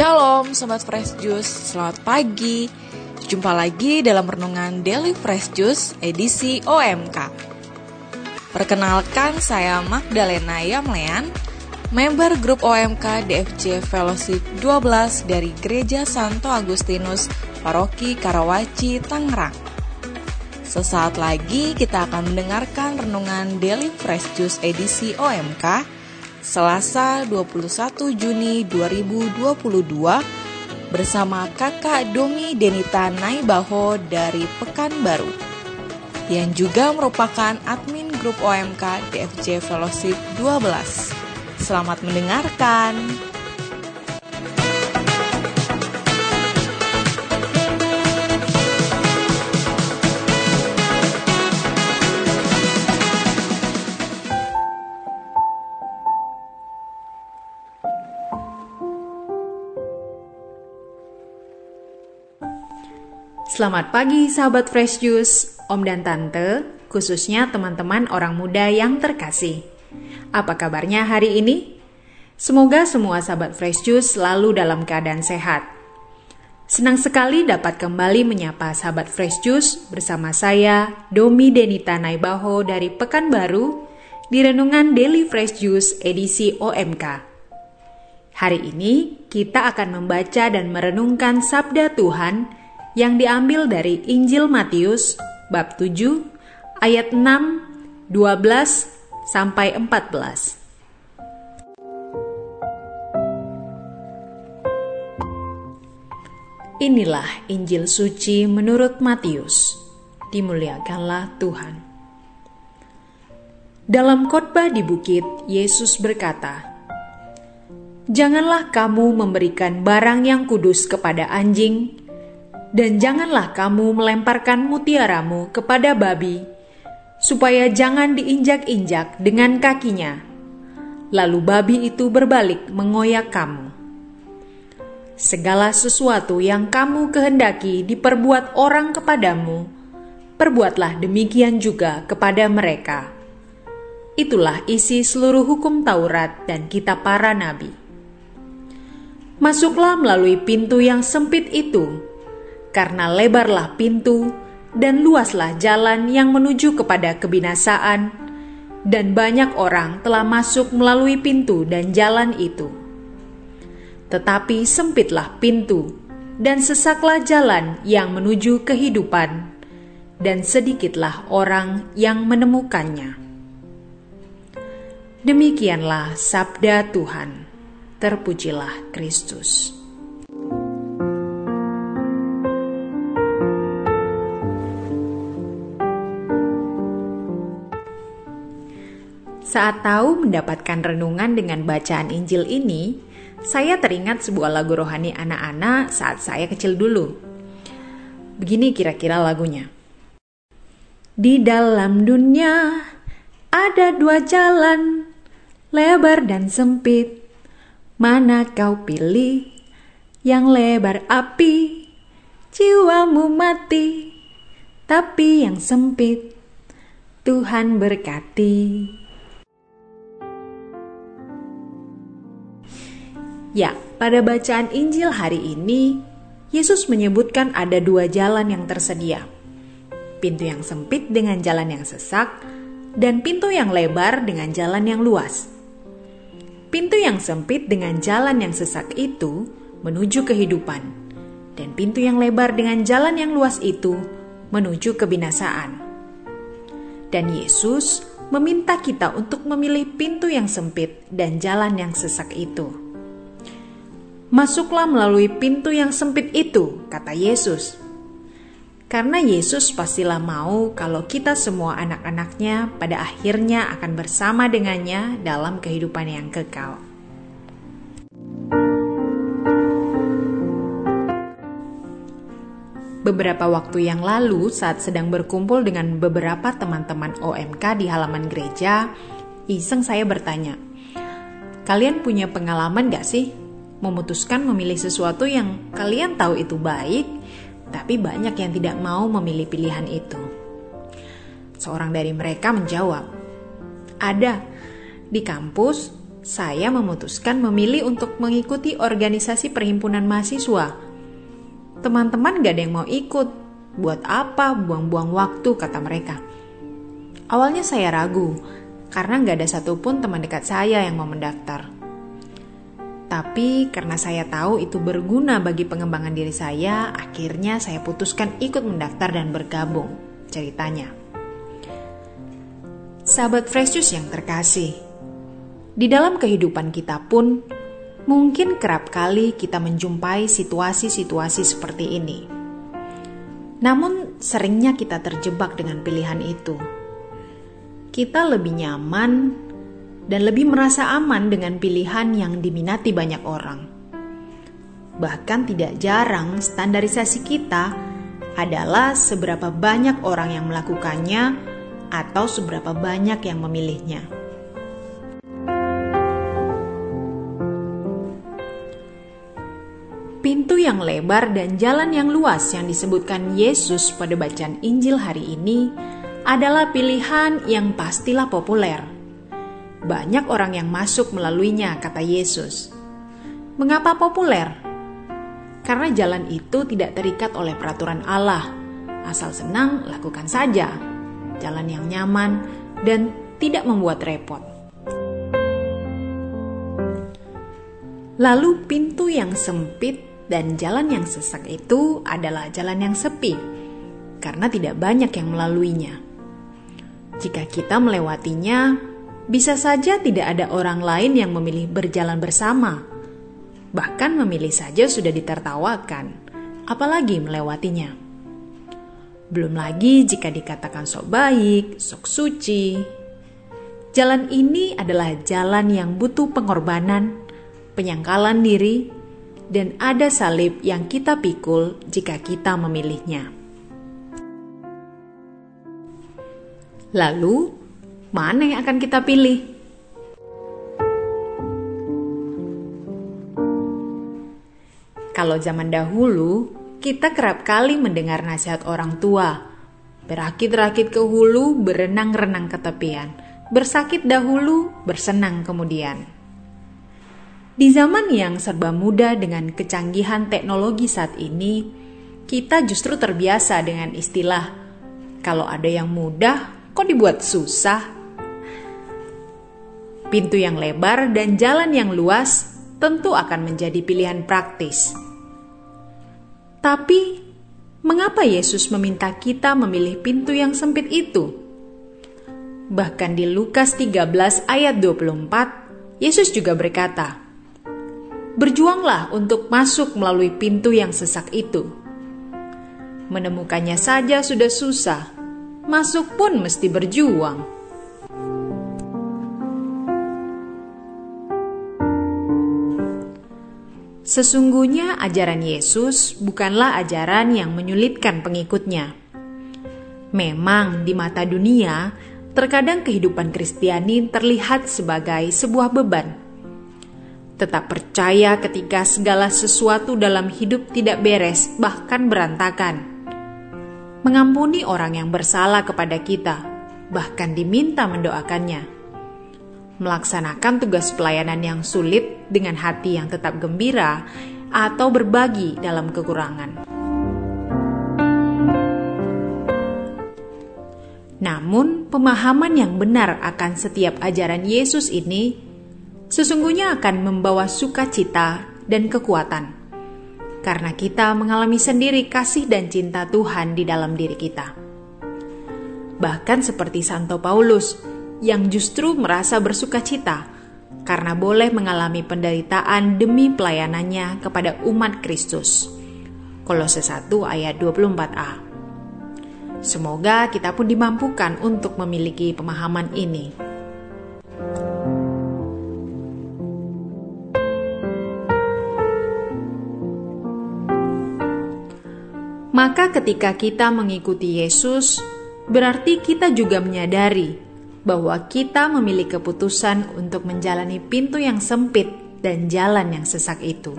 Shalom Sobat Fresh Juice, selamat pagi. Jumpa lagi dalam renungan Daily Fresh Juice edisi OMK Perkenalkan saya Magdalena Yamlean Member grup OMK DFC Fellowship 12 dari Gereja Santo Agustinus Paroki Karawaci, Tangerang. Sesaat lagi kita akan mendengarkan renungan Daily Fresh Juice edisi OMK Selasa 21 Juni 2022 bersama kakak Domi Denita Naibaho dari Pekanbaru yang juga merupakan admin grup OMK DFJ Fellowship 12. Selamat mendengarkan. Selamat pagi sahabat Fresh Juice, Om dan Tante, khususnya teman-teman orang muda yang terkasih. Apa kabarnya hari ini? Semoga semua sahabat Fresh Juice selalu dalam keadaan sehat. Senang sekali dapat kembali menyapa sahabat Fresh Juice bersama saya, Domi Denita Naibaho dari Pekanbaru, di Renungan Daily Fresh Juice edisi OMK. Hari ini kita akan membaca dan merenungkan sabda Tuhan yang diambil dari Injil Matius bab 7 ayat 6, 12 sampai 14. Inilah Injil suci menurut Matius. Dimuliakanlah Tuhan. Dalam khotbah di bukit, Yesus berkata, "Janganlah kamu memberikan barang yang kudus kepada anjing dan janganlah kamu melemparkan mutiaramu kepada babi, supaya jangan diinjak-injak dengan kakinya. Lalu babi itu berbalik mengoyak kamu. Segala sesuatu yang kamu kehendaki diperbuat orang kepadamu, perbuatlah demikian juga kepada mereka. Itulah isi seluruh hukum Taurat dan kitab para nabi. Masuklah melalui pintu yang sempit itu, karena lebarlah pintu dan luaslah jalan yang menuju kepada kebinasaan, dan banyak orang telah masuk melalui pintu dan jalan itu. Tetapi sempitlah pintu, dan sesaklah jalan yang menuju kehidupan, dan sedikitlah orang yang menemukannya. Demikianlah sabda Tuhan. Terpujilah Kristus. Saat tahu mendapatkan renungan dengan bacaan Injil ini, saya teringat sebuah lagu rohani anak-anak saat saya kecil dulu. Begini kira-kira lagunya. Di dalam dunia ada dua jalan, lebar dan sempit. Mana kau pilih? Yang lebar api, jiwamu mati. Tapi yang sempit, Tuhan berkati. Ya, pada bacaan Injil hari ini, Yesus menyebutkan ada dua jalan yang tersedia. Pintu yang sempit dengan jalan yang sesak, dan pintu yang lebar dengan jalan yang luas. Pintu yang sempit dengan jalan yang sesak itu menuju kehidupan, dan pintu yang lebar dengan jalan yang luas itu menuju kebinasaan. Dan Yesus meminta kita untuk memilih pintu yang sempit dan jalan yang sesak itu. Masuklah melalui pintu yang sempit itu, kata Yesus. Karena Yesus pastilah mau kalau kita semua anak-anaknya pada akhirnya akan bersama dengannya dalam kehidupan yang kekal. Beberapa waktu yang lalu saat sedang berkumpul dengan beberapa teman-teman OMK di halaman gereja, iseng saya bertanya, Kalian punya pengalaman gak sih memutuskan memilih sesuatu yang kalian tahu itu baik, tapi banyak yang tidak mau memilih pilihan itu. Seorang dari mereka menjawab, "Ada di kampus, saya memutuskan memilih untuk mengikuti organisasi perhimpunan mahasiswa. Teman-teman gak ada yang mau ikut. Buat apa buang-buang waktu, kata mereka. Awalnya saya ragu, karena gak ada satupun teman dekat saya yang mau mendaftar. Tapi karena saya tahu itu berguna bagi pengembangan diri saya, akhirnya saya putuskan ikut mendaftar dan bergabung. Ceritanya. Sahabat Fresh yang terkasih, di dalam kehidupan kita pun mungkin kerap kali kita menjumpai situasi-situasi seperti ini. Namun seringnya kita terjebak dengan pilihan itu. Kita lebih nyaman dan lebih merasa aman dengan pilihan yang diminati banyak orang. Bahkan tidak jarang standarisasi kita adalah seberapa banyak orang yang melakukannya atau seberapa banyak yang memilihnya. Pintu yang lebar dan jalan yang luas yang disebutkan Yesus pada bacaan Injil hari ini adalah pilihan yang pastilah populer banyak orang yang masuk melaluinya, kata Yesus. Mengapa populer? Karena jalan itu tidak terikat oleh peraturan Allah. Asal senang, lakukan saja. Jalan yang nyaman dan tidak membuat repot. Lalu pintu yang sempit dan jalan yang sesak itu adalah jalan yang sepi, karena tidak banyak yang melaluinya. Jika kita melewatinya, bisa saja tidak ada orang lain yang memilih berjalan bersama. Bahkan memilih saja sudah ditertawakan, apalagi melewatinya. Belum lagi jika dikatakan sok baik, sok suci. Jalan ini adalah jalan yang butuh pengorbanan, penyangkalan diri, dan ada salib yang kita pikul jika kita memilihnya. Lalu, mana yang akan kita pilih? Kalau zaman dahulu, kita kerap kali mendengar nasihat orang tua. Berakit-rakit ke hulu, berenang-renang ke tepian. Bersakit dahulu, bersenang kemudian. Di zaman yang serba mudah dengan kecanggihan teknologi saat ini, kita justru terbiasa dengan istilah kalau ada yang mudah, kok dibuat susah? Pintu yang lebar dan jalan yang luas tentu akan menjadi pilihan praktis. Tapi, mengapa Yesus meminta kita memilih pintu yang sempit itu? Bahkan di Lukas 13 ayat 24, Yesus juga berkata, Berjuanglah untuk masuk melalui pintu yang sesak itu. Menemukannya saja sudah susah, masuk pun mesti berjuang. Sesungguhnya ajaran Yesus bukanlah ajaran yang menyulitkan pengikutnya. Memang di mata dunia, terkadang kehidupan Kristiani terlihat sebagai sebuah beban. Tetap percaya ketika segala sesuatu dalam hidup tidak beres, bahkan berantakan. Mengampuni orang yang bersalah kepada kita, bahkan diminta mendoakannya melaksanakan tugas pelayanan yang sulit dengan hati yang tetap gembira, atau berbagi dalam kekurangan. Namun, pemahaman yang benar akan setiap ajaran Yesus ini sesungguhnya akan membawa sukacita dan kekuatan, karena kita mengalami sendiri kasih dan cinta Tuhan di dalam diri kita. Bahkan seperti Santo Paulus yang justru merasa bersuka cita karena boleh mengalami penderitaan demi pelayanannya kepada umat Kristus. Kolose 1 ayat 24a. Semoga kita pun dimampukan untuk memiliki pemahaman ini. Maka ketika kita mengikuti Yesus, berarti kita juga menyadari bahwa kita memiliki keputusan untuk menjalani pintu yang sempit dan jalan yang sesak itu.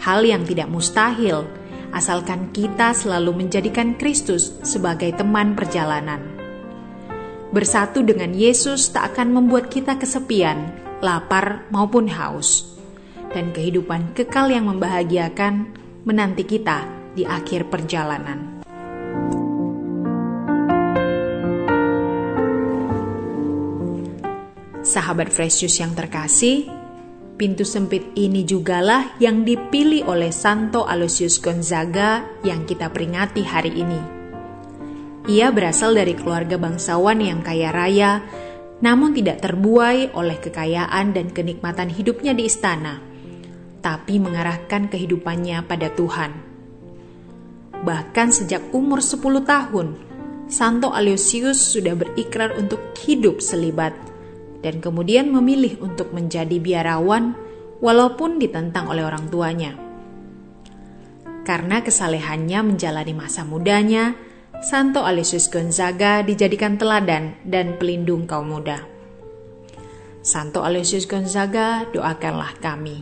Hal yang tidak mustahil, asalkan kita selalu menjadikan Kristus sebagai teman perjalanan. Bersatu dengan Yesus tak akan membuat kita kesepian lapar maupun haus, dan kehidupan kekal yang membahagiakan menanti kita di akhir perjalanan. Sahabat Fresh Juice yang terkasih, pintu sempit ini jugalah yang dipilih oleh Santo Aloysius Gonzaga yang kita peringati hari ini. Ia berasal dari keluarga bangsawan yang kaya raya, namun tidak terbuai oleh kekayaan dan kenikmatan hidupnya di istana, tapi mengarahkan kehidupannya pada Tuhan. Bahkan sejak umur 10 tahun, Santo Aloysius sudah berikrar untuk hidup selibat dan kemudian memilih untuk menjadi biarawan walaupun ditentang oleh orang tuanya. Karena kesalehannya menjalani masa mudanya, Santo Aloysius Gonzaga dijadikan teladan dan pelindung kaum muda. Santo Aloysius Gonzaga, doakanlah kami.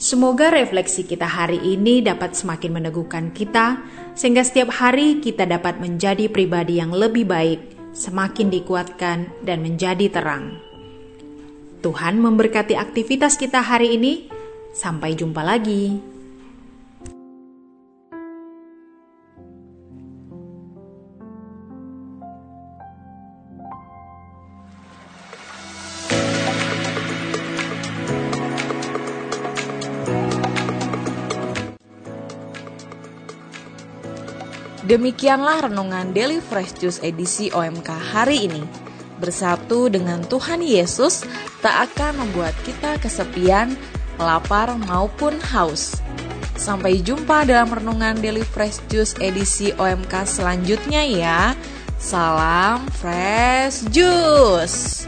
Semoga refleksi kita hari ini dapat semakin meneguhkan kita, sehingga setiap hari kita dapat menjadi pribadi yang lebih baik, semakin dikuatkan, dan menjadi terang. Tuhan memberkati aktivitas kita hari ini. Sampai jumpa lagi. Demikianlah renungan Daily Fresh Juice edisi OMK hari ini. Bersatu dengan Tuhan Yesus tak akan membuat kita kesepian, lapar maupun haus. Sampai jumpa dalam renungan Daily Fresh Juice edisi OMK selanjutnya ya. Salam Fresh Juice.